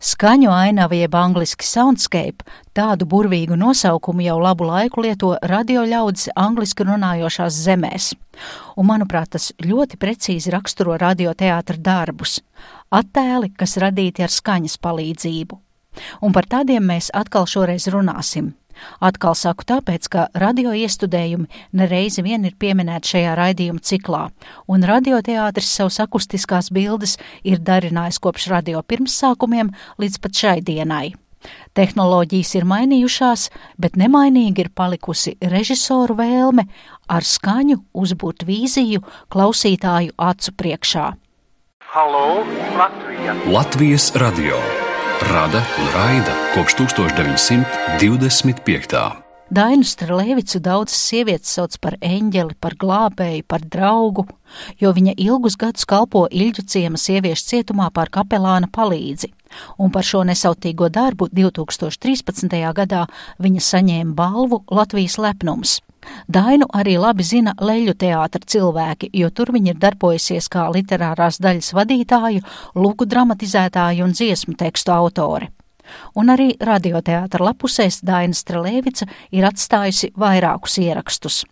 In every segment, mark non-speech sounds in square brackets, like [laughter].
Skaņu ainava jeb angliski soundscape, tādu burvīgu nosaukumu jau labu laiku lieto radio ļaudis angliski runājošās zemēs. Un, manuprāt, tas ļoti precīzi raksturo radioteātra darbus - attēli, kas radīti ar skaņas palīdzību. Un par tādiem mēs atkal šoreiz runāsim. Atkal saku tāpēc, ka radio iestudējumi nereizi vien ir pieminēti šajā raidījuma ciklā, un radioteātris savus akustiskās bildes ir darinājis kopš radio pirmsākumiem līdz pat šai dienai. Tehnoloģijas ir mainījušās, bet nemainīgi ir palikusi režisoru vēlme ar skaņu uzbūt vīziju klausītāju acu priekšā. Halo, Latvija! Latvijas radio rada un raida kopš 1925. Dainu Strelēvicu daudzas sievietes sauc par eņģeli, par glābēju, par draugu, jo viņa ilgus gadus kalpo Ilģu ciema sieviešu cietumā par kapelāna palīdzi, un par šo nesautīgo darbu 2013. gadā viņa saņēma balvu Latvijas lepnums. Dainu arī labi zina leļu teātra cilvēki, jo tur viņa ir darbojusies kā literārās daļas vadītāju, lūgu dramatizētāju un dziesmu tekstu autore. Un arī radioteātra lapusēs Daina Strelēvica ir atstājusi vairākus ierakstus.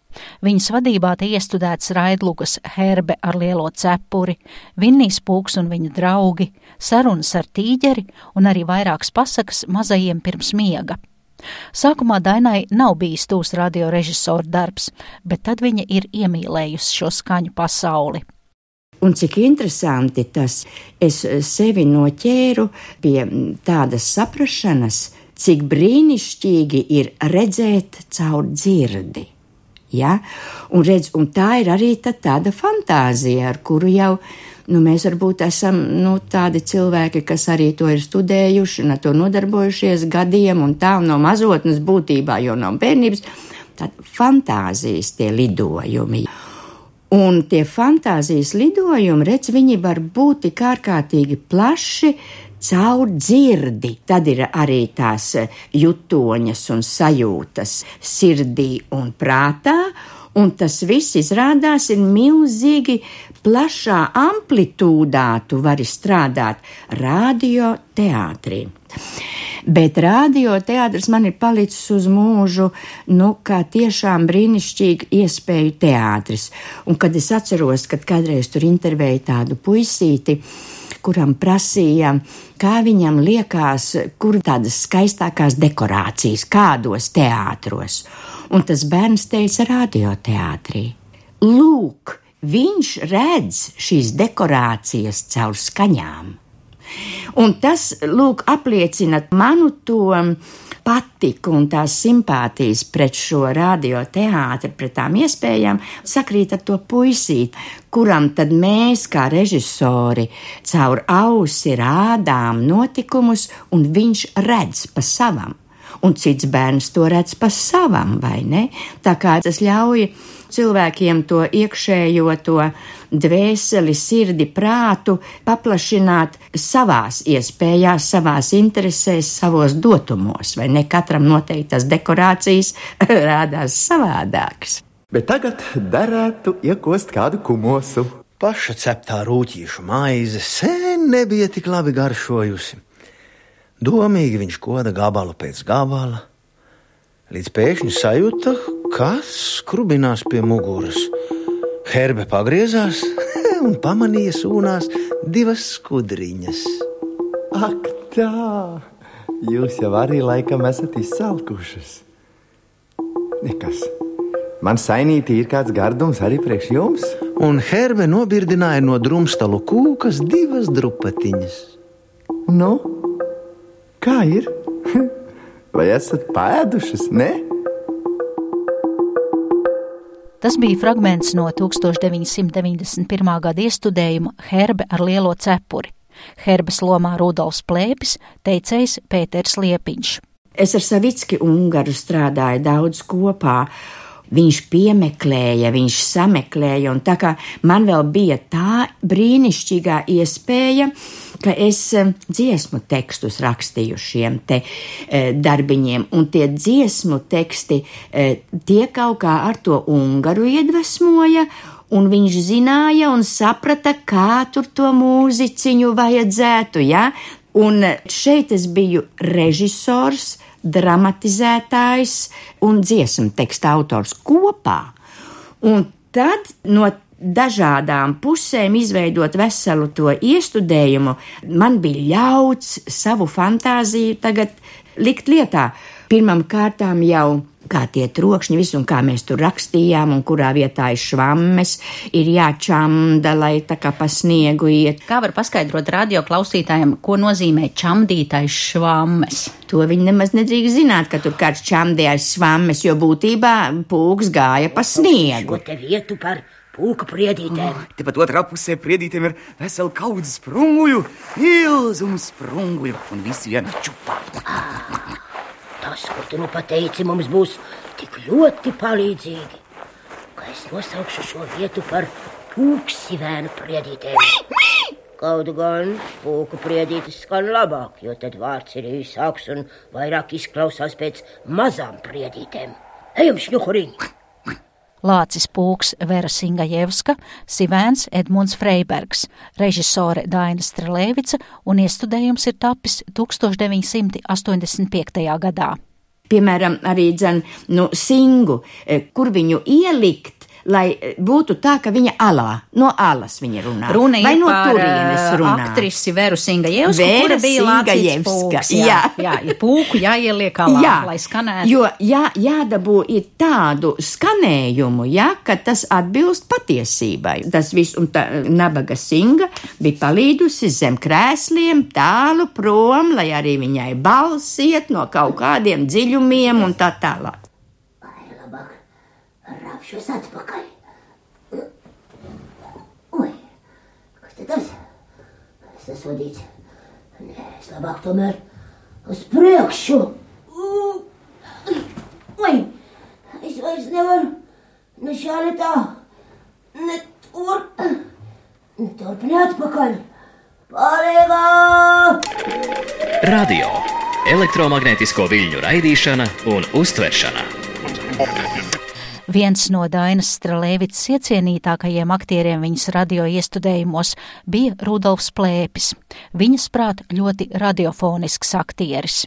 Viņas vadībā te iestudēts Raidlugas herbe ar lielo cepuri, Vinnijas pūks un viņa draugi, sarunas ar tīģeri un arī vairākas pasakas mazajiem pirms miega. Sākumā Dainai nav bijis tūs radiorežisora darbs, bet tad viņa ir iemīlējusi šo skaņu pasauli. Un cik interesanti tas, es sevi noķēru pie tādas saprašanas, cik brīnišķīgi ir redzēt caur dzirdi. Ja? Un, redz, un tā ir arī tā, tāda fantāzija, ar kuru jau nu, mēs varbūt esam nu, tādi cilvēki, kas arī to ir studējuši un ar to nodarbojušies gadiem un tā no mazotnes būtībā, jo no bērnības, tad fantāzijas tie lidojumi. Un tie fantāzijas lidojumi, redz, viņi var būt tik ārkārtīgi plaši, caur dzirdi. Tad ir arī tās jutoņas un sajūtas sirdī un prātā, un tas viss izrādās ir milzīgi plašā amplitūdā. Tu vari strādāt radio teātrī. Bet radioteātris man ir palicis uz mūžu, nu, kā tiešām brīnišķīgi iespēju teātris. Un kad es atceros, kad kādreiz tur intervēju tādu puisīti, kuram prasīja, kā viņam liekas, kur tādas skaistākās dekorācijas, kādos teātros. Un tas bērns teica radioteātrī. Lūk, viņš redz šīs dekorācijas caur skaņām. Un tas, lūk, apliecina manu to patiku un tās simpātijas pret šo radioteātri, pret tām iespējām, sakrīt ar to puisīt, kuram tad mēs, kā režisori, caur ausi rādām notikumus, un viņš redz pa savam. Un cits bērns to redz pa savam, vai ne? Tā kā tas ļauj cilvēkiem to iekšējo, to dvēseli, sirdi, prātu paplašināt savās iespējās, savās interesēs, savos dotumos, vai ne katram noteiktas dekorācijas [laughs] rādās savādākas. Bet tagad derētu iekost kādu kumosu. Paša ceptā rūtīšu maize sen nebija tik labi garšojusi. Domīgi viņš koda gabalu pēc gabala, līdz pēkšņi sajūta, kas skrubinās pie muguras. Herbe pagriezās [laughs] un pamanīja sūnās divas skudriņas. Ak, tā! Jūs jau arī laikam esat izsalkušas. Nekas. Man sainītī ir kāds gardums arī priekš jums. Un Herbe nobirdināja no drumstalu kūkas divas drupatiņas. Nu, kā ir? [laughs] Vai esat pēdušas, ne? Tas bija fragments no 1991. gada iestudējuma Herbe ar lielo cepuri. Herbes lomā Rudolfs Plēpis, teicējs Pēters Liepiņš. Es ar Savicki Ungaru strādāju daudz kopā, viņš piemeklēja, viņš sameklēja, un tā kā man vēl bija tā brīnišķīgā iespēja, ka es eh, dziesmu tekstus rakstīju šiem te e, darbiņiem, un tie dziesmu teksti e, tie kaut kā ar to ungaru iedvesmoja, un viņš zināja un saprata, kā tur to mūziciņu vajadzētu, ja? Un šeit es biju režisors, dramatizētājs un dziesmu teksta autors kopā. Un tad no dažādām pusēm izveidot veselu to iestudējumu, man bija ļauts savu fantāziju tagad likt lietā. Pirmam kārtām jau kā tie trokšņi, visu, un kā mēs tur rakstījām, un kurā vietā ir švammes, ir jāčamda, lai tā kā pa sniegu iet. Kā var paskaidrot radio klausītājiem, ko nozīmē čamdītais švammes? To viņi nemaz nedrīkst zināt, ka tur kāds čamdījās švammes, jo būtībā pūks gāja pa sniegu. Šo te vietu par pūka priedītēm. Oh, Tepat otrā pusē priedītēm ir vesela kaudze sprunguļu, milzums sprunguļu un visi viena čupā. Tas, ko tu nu pateici, mums būs tik ļoti palīdzīgi, ka es nosaukšu šo vietu par pūksivēnu priedītēm. Kaut gan pūku priedītis skan labāk, jo tad vārds ir īsāks un vairāk izklausās pēc mazām priedītēm. Ejam, šņuhuriņ! Lācis Pūks, Vera Singajevska, Sivēns Edmunds Freibergs, režisore Daina Strelēvica un iestudējums ir tapis 1985. gadā. Piemēram, arī dzen, nu, singu, eh, kur viņu ielikt, lai būtu tā, ka viņa alā, no alas viņa runā. Runa Vai no turienes uh, runā. aktrisi Veru Singajevsku, Vera kura bija Singajevska, Pūks. Jā, jā. jā, ja pūku jāieliek alā, Jā, lai skanētu. Jo jā, jādabū ir tādu skanējumu, ja, ka tas atbilst patiesībai. Tas viss, un tā nabaga singa bija palīdusi zem krēsliem tālu prom, lai arī viņai balss iet no kaut kādiem dziļumiem un tā tālāk. Ai, labāk rapšos atpakaļ. Oi, kas te tas? Es esmu sodīts. Nē, es labāk tomēr uz priekšu. Oi, es vairs nevaru ne šā, ne tā, ne tur, ne turp, ne atpakaļ. Palīgā! Radio elektromagnētisko viļņu raidīšana un uztveršana. Viens no Dainas Strelēvicas iecienītākajiem aktieriem viņas radio iestudējumos bija Rudolfs Plēpis. Viņas prāt ļoti radiofonisks aktieris.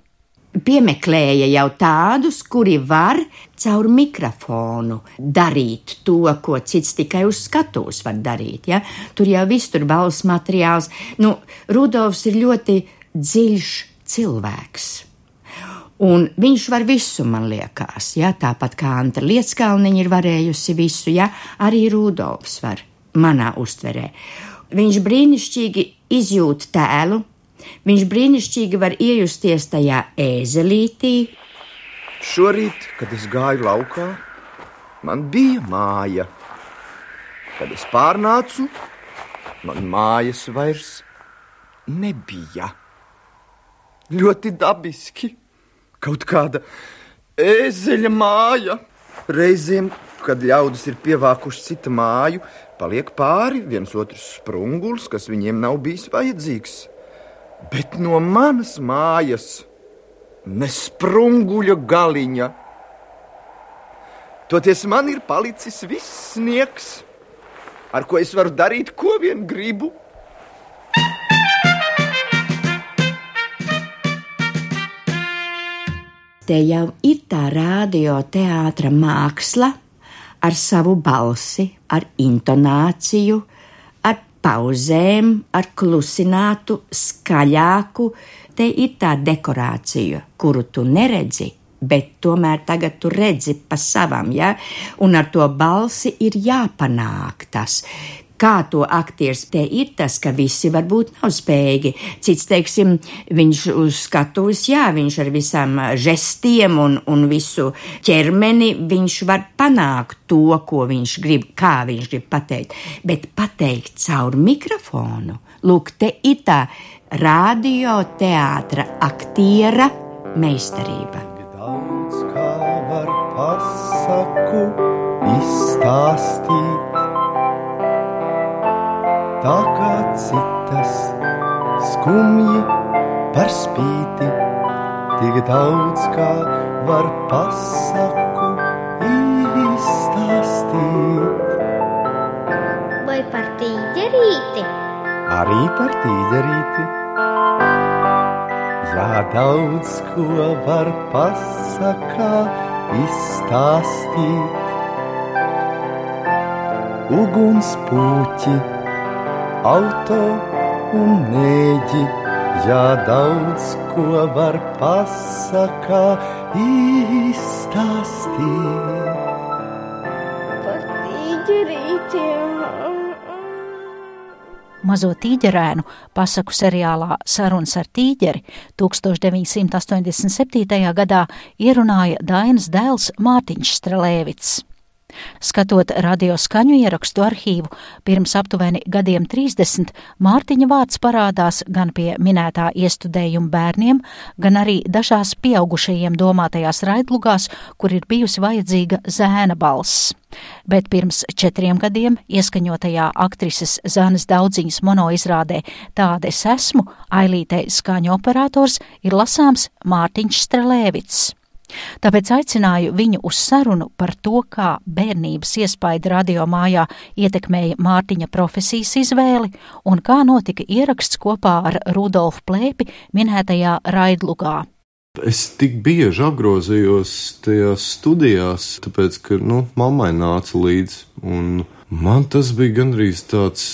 Piemeklēja jau tādus, kuri var caur mikrofonu darīt to, ko cits tikai uz skatuves var darīt. Ja? Tur jau viss tur balss materiāls. Nu, Rudolfs ir ļoti dziļš cilvēks. Un viņš var visu, man liekas, ja? tāpat kā Anta Lietskalniņa ir varējusi visu, ja? arī Rudolfs var manā uztverē. Viņš brīnišķīgi izjūt tēlu, viņš brīnišķīgi var iejusties tajā ēzelītī. Šorīt, kad es gāju laukā, man bija māja. Kad es pārnācu, man mājas vairs nebija. Ļoti dabiski, kaut kāda ēzeļa māja. Reizēm, kad ļaudis ir pievākuši citu māju, paliek pāri viens otrs sprungulis, kas viņiem nav bijis vajadzīgs. Bet no manas mājas nesprunguļa galiņa. Toties man ir palicis viss sniegs, ar ko es varu darīt, ko vien gribu. Te jau ir tā radioteātra māksla ar savu balsi, ar intonāciju, ar pauzēm, ar klusinātu, skaļāku. Te ir tā dekorācija, kuru tu neredzi, bet tomēr tagad tu redzi pa savam, ja? un ar to balsi ir jāpanāk tas. Kā to aktieris te ir tas, ka visi varbūt nav spējīgi. Cits, teiksim, viņš uz skatuves, jā, viņš ar visām žestiem un, un visu ķermeni, viņš var panākt to, ko viņš grib, kā viņš grib pateikt. Bet pateikt caur mikrofonu, lūk, te ir tā radioteātra aktiera meistarība. Daudz kā var pasaku stāstīt. Tā kā citas skumji par spīti, tik daudz kā var pasaku izstāstīt. Vai par tīģerīti? Arī par tīģerīti. Jā, daudz ko var pasakā izstāstīt. Ugunspūķi, auto un nēģi, jā, daudz ko var pasakā izstāstīt. Par tīģerītiem. Mazo tīģerēnu pasaku seriālā Sarunas ar tīģeri 1987. gadā ierunāja Dainas dēls Mārtiņš Strelēvits. Skatot radio skaņu ierakstu arhīvu, pirms aptuveni gadiem 30 Mārtiņa vārds parādās gan pie minētā iestudējuma bērniem, gan arī dažās pieaugušajiem domātajās raidlugās, kur ir bijusi vajadzīga zēna balss. Bet pirms četriem gadiem ieskaņotajā aktrises Zanes Daudziņas monoizrādē Tāda es esmu, Ailītei skaņu operators ir lasāms Mārtiņš Strelēvits. Tāpēc aicināju viņu uz sarunu par to, kā bērnības iespaida radio mājā ietekmēja Mārtiņa profesijas izvēli un kā notika ieraksts kopā ar Rudolfu Plēpi minētajā raidlugā. Es tik bieži apgrozījos tajās studijās, tāpēc, ka, nu, mammai nāca līdzi, un man tas bija gandrīz tāds.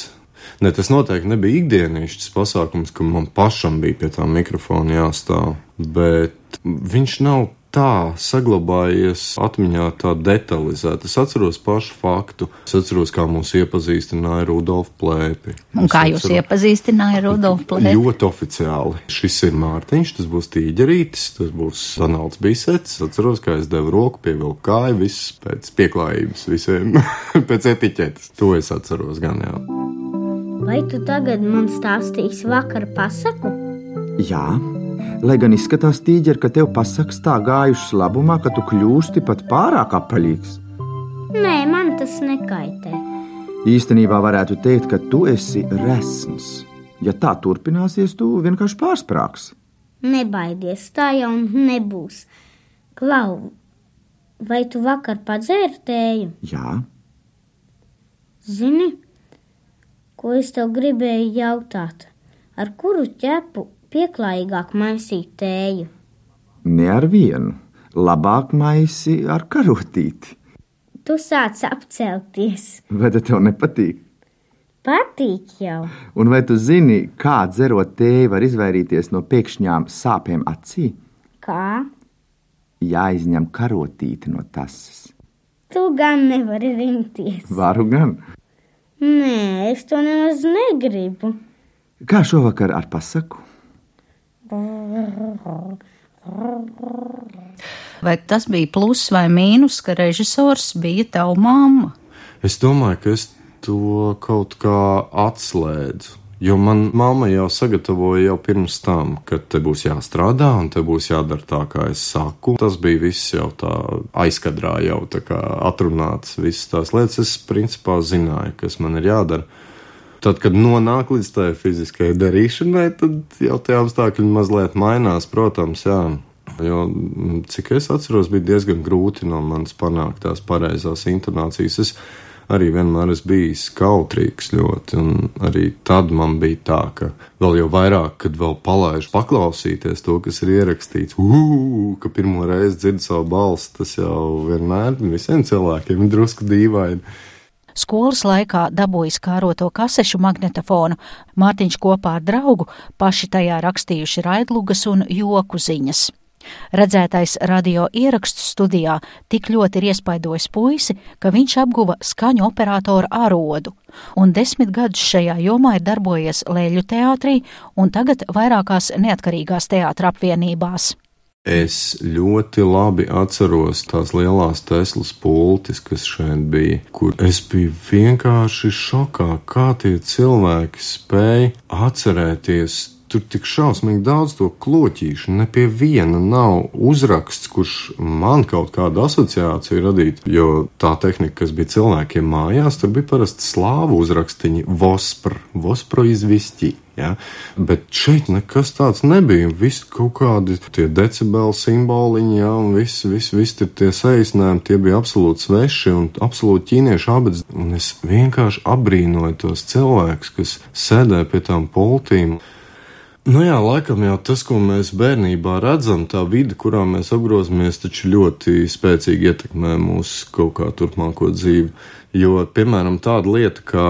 Ne, tas noteikti nebija ikdienišķis pasākums, ka man pašam bija pie tā mikrofona jāstāv, bet viņš nav tā saglabājies atmiņā tā detalizēti. Es atceros pašu faktu. Es atceros, kā mūs iepazīstināja Rudolf Plēpi. Un kā jūs atceros- iepazīstināja Rudolfu Plēpi? Ļoti oficiāli. Šis ir Mārtiņš, tas būs tīģerītis, tas būs Donalds Bisets. Es atceros, kā es devu roku, pievilku kāju, viss pēc pieklājības, visiem [laughs] pēc etiķetes. To es atceros gan jau. Vai tu tagad man stāstīsi vakar pasaku? Jā, lai gan izskatās tīģeri, ka tev pasaks tā gājušas labumā, ka tu kļūsti pat pārāk apaļīgs. Nē, man tas nekaitē. Īstenībā varētu teikt, ka tu esi resns. Ja tā turpināsies, tu vienkārši pārsprāgsi. Nebaidies, tā jau nebūs. Klau, vai tu vakar padzēri tēju? Jā, Zini, ko es tev gribēju jautāt? Ar kuru ķepu pieklājīgāk maisīt tēju? ne ar vienu. Labāk maisi ar karotīti. Tu sāc apcelties. Vai tev nepatīk? Patīk jau. Un vai tu zini, kā dzerot tēju var izvairīties no pēkšņām sāpēm acī? Kā? Jāizņem karotīti no tasas. Tu gan nevari rimties. Varu gan. Nē, es to nemaz negribu. Kā šovakar ar pasaku? Vai tas bija pluss vai mīnus, ka režisors bija tava mamma? Es domāju, ka es to kaut kā atslēdzu. Jo man mamma jau sagatavoja jau pirms tam, ka te būs jāstrādā un te būs jādara tā, kā es saku. Tas bija viss jau tā aizkadrā, jau tā kā atrunāts, visas tās lietas. Es principā zināju, kas man ir jādara. Tad, kad nonāk līdz tai fiziskajai darīšanai, tad jau tie apstākļi mazliet mainās, protams, jā. Jo, mm, cik es atceros, bija diezgan grūti no manis panākt tās pareizās intonācijas. Es arī vienmēr esmu bijis kautrīgs ļoti, un arī tad man bija tā, ka vēl jau vairāk, kad vēl palaidu paklausīties to, kas ir ierakstīts, uu, ka pirmo reizi dzirdu savu balsi, tas jau vienmēr visiem cilvēkiem ir drusku dīvaini. Skolas laikā dabūjis kāroto kasešu magnetofonu, Mārtiņš kopā ar draugu paši tajā rakstījuši raidlugas un joku ziņas. Redzētais radio ierakstu studijā tik ļoti ir iespaidojis puisi, ka viņš apguva skaņu operatoru arodu, un desmit gadus šajā jomā ir darbojies Lēļu teātrī un tagad vairākās neatkarīgās teātra apvienībās. Es ļoti labi atceros tās lielās Teslas pultis, kas šeit bija, kur es biju vienkārši šokā, kā tie cilvēki spēja atcerēties tur tik šausmīgi daudz to kloķīšu. Ne pie viena nav uzraksts, kurš man kaut kādu asociāciju radītu. Jo tā tehnika, kas bija cilvēkiem mājās, tur bija parasti slāvu uzrakstiņi Vospr, Vospro izvisti. Ja? Bet šeit nekas tāds nebija. Viss kaut kādi tie decibeli simboliņi, ja, un viss, viss, viss tie saīsinājumi, tie bija absolūti sveši un absolūti ķīniešu abadz. Un es vienkārši abrīnoju tos cilvēkus, kas sēdē pie tām poltīm. Nu jā, laikam jau tas, ko mēs bērnībā redzam, tā vide, kurā mēs apgrozamies, taču ļoti spēcīgi ietekmē mūsu kaut kā turpmāko dzīvi. Jo, piemēram, tāda lieta kā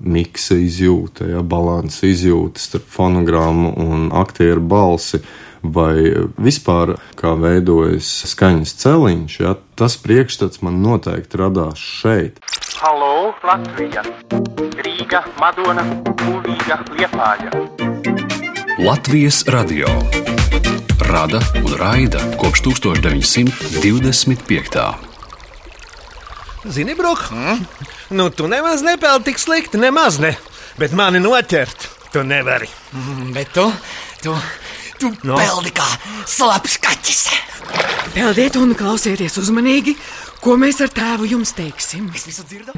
miksa izjūta, ja, balanss izjūta starp fonogrammu un aktieru balsi, vai vispār kā veidojas skaņas celiņš, ja, tas priekšstats man noteikti radās šeit. Halo, Latvija! Rīga, Madona, Kulīga, Liepāja! Latvijas radio rada un raida kopš 1925. Zini, Brok, mm? nu tu nemaz nepelni tik slikti, nemaz ne, bet mani noķert tu nevari. Mm, bet tu, tu, tu no. peldi kā slapjš kaķis. Peldiet un klausieties uzmanīgi, ko mēs ar tēvu jums teiksim.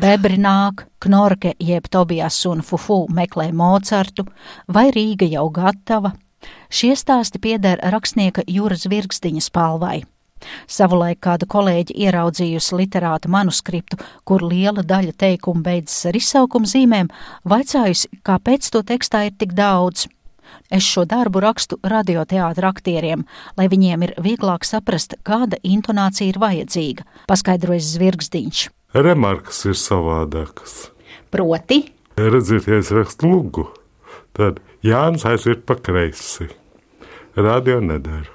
Bebri nāk, Knorke jeb Tobijas un Fufu meklē Mocartu, vai Rīga jau gatava. Šie stāsti pieder rakstnieka Jūras Virkstiņa spalvai. Savulaik kāda kolēģi ieraudzījusi literāta manuskriptu, kur liela daļa teikumu beidzas ar izsaukuma zīmēm, vaicājusi, kāpēc to tekstā ir tik daudz. Es šo darbu rakstu radioteātra aktieriem, lai viņiem ir vieglāk saprast, kāda intonācija ir vajadzīga, paskaidrojas Zvirgzdiņš. Remarkas ir savādākas. Proti? Redziet, ja es rakstu lugu, tad Jānis aiziet pa kreisi. Radio nedara.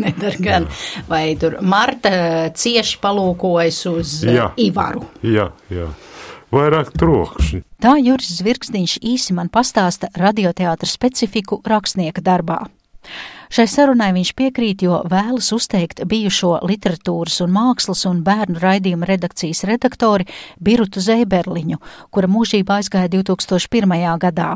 Nedara gan. Jā. Vai tur Marta cieši palūkojas uz jā. Ivaru? Jā, jā. Vairāk trokšņi. Tā Juris Zvirksniņš īsi man pastāsta radioteātra specifiku rakstnieka darbā. Šai sarunai viņš piekrīt, jo vēlas uzteikt bijušo literatūras un mākslas un bērnu raidījuma redakcijas redaktori Birutu Zēberliņu, kura mūžībā aizgāja 2001. gadā.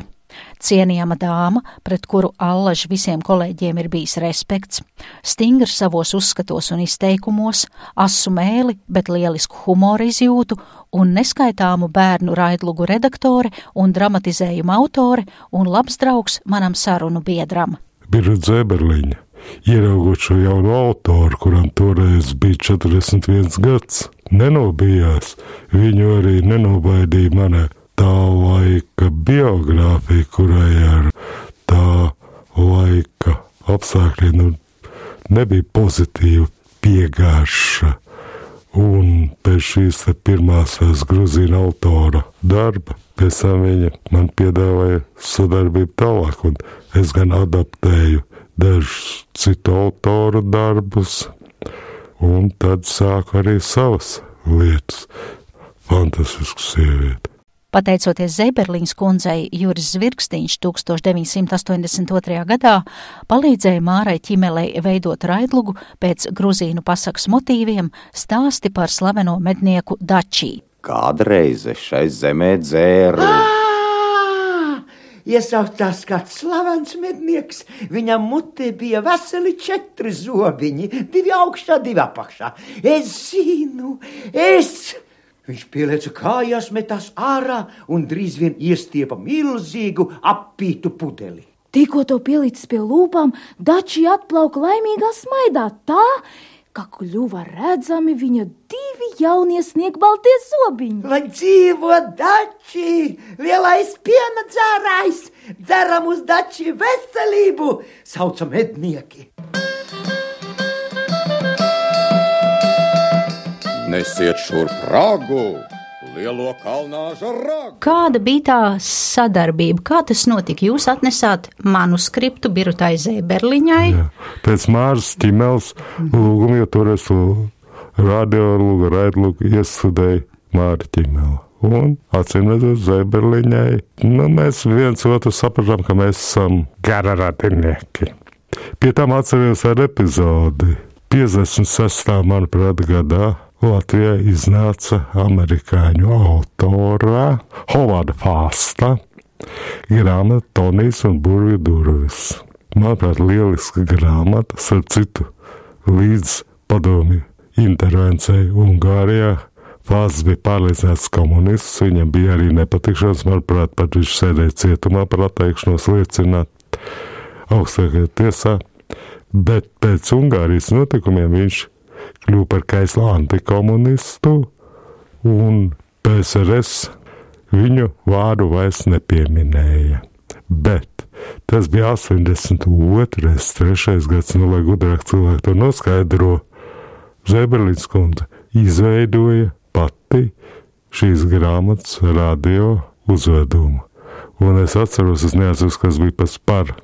Cienījama dāma, pret kuru allaž visiem kolēģiem ir bijis respekts, stingrs savos uzskatos un izteikumos, asu mēli, bet lielisku humoru izjūtu un neskaitāmu bērnu raidlugu redaktore un dramatizējuma autore un labs draugs manam sarunu biedram. Birta Zēberliņa, ieraugot šo jaunu autoru, kuram toreiz bija 41 gads, nenobijās, viņu arī nenobaidīja manai tā laika biogrāfija, kurai ar tā laika apstākļiem nu, nebija pozitīva piegāša. Un pēc šīs pirmās grūzīna autora darba, pēc tam viņa man piedāvāja sadarbību tālāk, un es gan adaptēju dažus citu autoru darbus, un tad sāku arī savas lietas. Fantastisku sievieti. Pateicoties Zeiberlīnas kundzei, Juris Zvirkstīņš 1982. gadā palīdzēja Mārai Ķimelei veidot raidlugu pēc gruzīnu pasakas motīviem stāsti par slaveno mednieku Dačī. Kādreiz šai zemē dzēra. Iesauktās kāds slavens mednieks, viņam mutē bija veseli četri zobiņi, divi augšā, divi apakšā. Es zinu, es! Viņš pielieca kājās, metās ārā un drīz vien iestiepa milzīgu apītu pudeli. Tikko to pielicis pie lūpām, Dači atplauka laimīgā smaidā tā, ka kļuva redzami viņa divi jaunie sniegbaltie zobiņi. Lai dzīvo Dači, lielais piena dzērājs, dzeram uz Dači veselību, saucam mednieki. Nesiet šurp ragu! Lielo kalnāža ragu! Kāda bija tā sadarbība? Kā tas notika? Jūs atnesāt manuskriptu Birutai Zēberliņai? Jā. Pēc Māras Ķimels lūguma, jo toreiz radio lūga raidlūga iestudēja Māra Ķimela. Un acīm redzot, Zēberliņai, nu, mēs viens otru sapratām, ka mēs esam gara radinieki. Pie tam atceros ar epizodi 56. manuprāt, gadā Latvijā iznāca amerikāņu autora Hovarda Fāsta Grāmata Tonijas un Burvju durvis. Manuprāt, lieliska grāmata, starp citu, līdz padomju intervencijai Ungārijā. Vācis bija pārliecināts komunists, viņam bija arī nepatikšanas, manuprāt, pat viņš sēdēja cietumā par atteikšanos liecināt augstākajā tiesā, bet pēc Ungārijas notikumiem viņš kļuva par kaislu antikomunistu, un PSRS viņu vārdu vairs nepieminēja. Bet tas bija 82. 3. gads, nu, lai gudrāk cilvēki to noskaidro. Zēberlīns kundze izveidoja pati šīs grāmatas radio uzvedumu. Un es atceros, es neatceros, kas bija pats par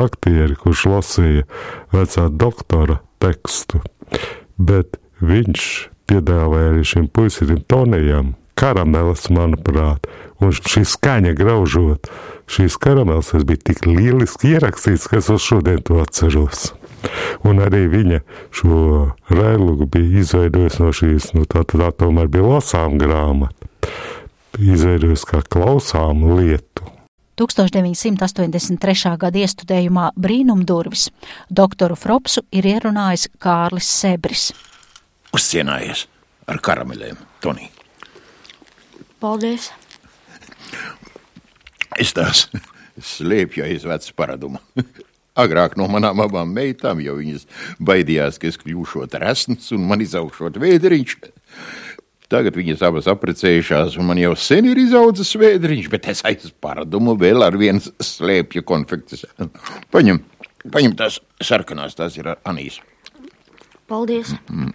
aktieri, kurš lasīja vecā doktora tekstu, bet viņš piedāvāja arī šim puisim Tonijam karamelis, manuprāt, un šī skaņa graužot, šīs karamelis bija tik lieliski ierakstīts, ka es uz šodien to atceros. Un arī viņa šo rēlugu bija izveidojusi no šīs, nu tā, tā tomēr bija lasām grāmata, izveidojusi kā klausām lietu. 1983. gada iestudējumā Brīnumdurvis doktoru Fropsu ir ierunājis Kārlis Sebris. Uzcienājies ar karameļiem, Tonī. Paldies! Es tās slēpju aiz veca paraduma. Agrāk no manām abām meitām, jo viņas baidījās, ka es kļūšot resns un man izaugšot vēderiņš. Tagad viņas abas apprecējušās, un man jau sen ir izaudzis vēdriņš, bet es aiz paradumu vēl ar viens slēpju konfektes. Paņem, paņem tās sarkanās, tās ir ar anīs. Paldies! Mm.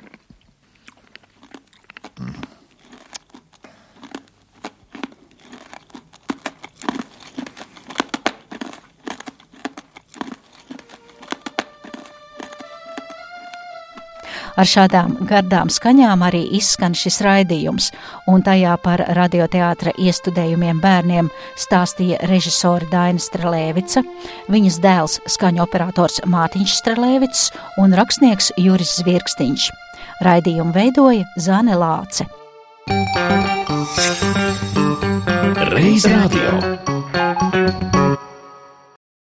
Ar šādām gardām skaņām arī izskan šis raidījums, un tajā par radioteātra iestudējumiem bērniem stāstīja režisori Daina Strelēvica, viņas dēls skaņu operators Mātiņš Strelēvics un rakstnieks Juris Zvirkstiņš. Raidījumu veidoja Zane Lāce. Reiz radio.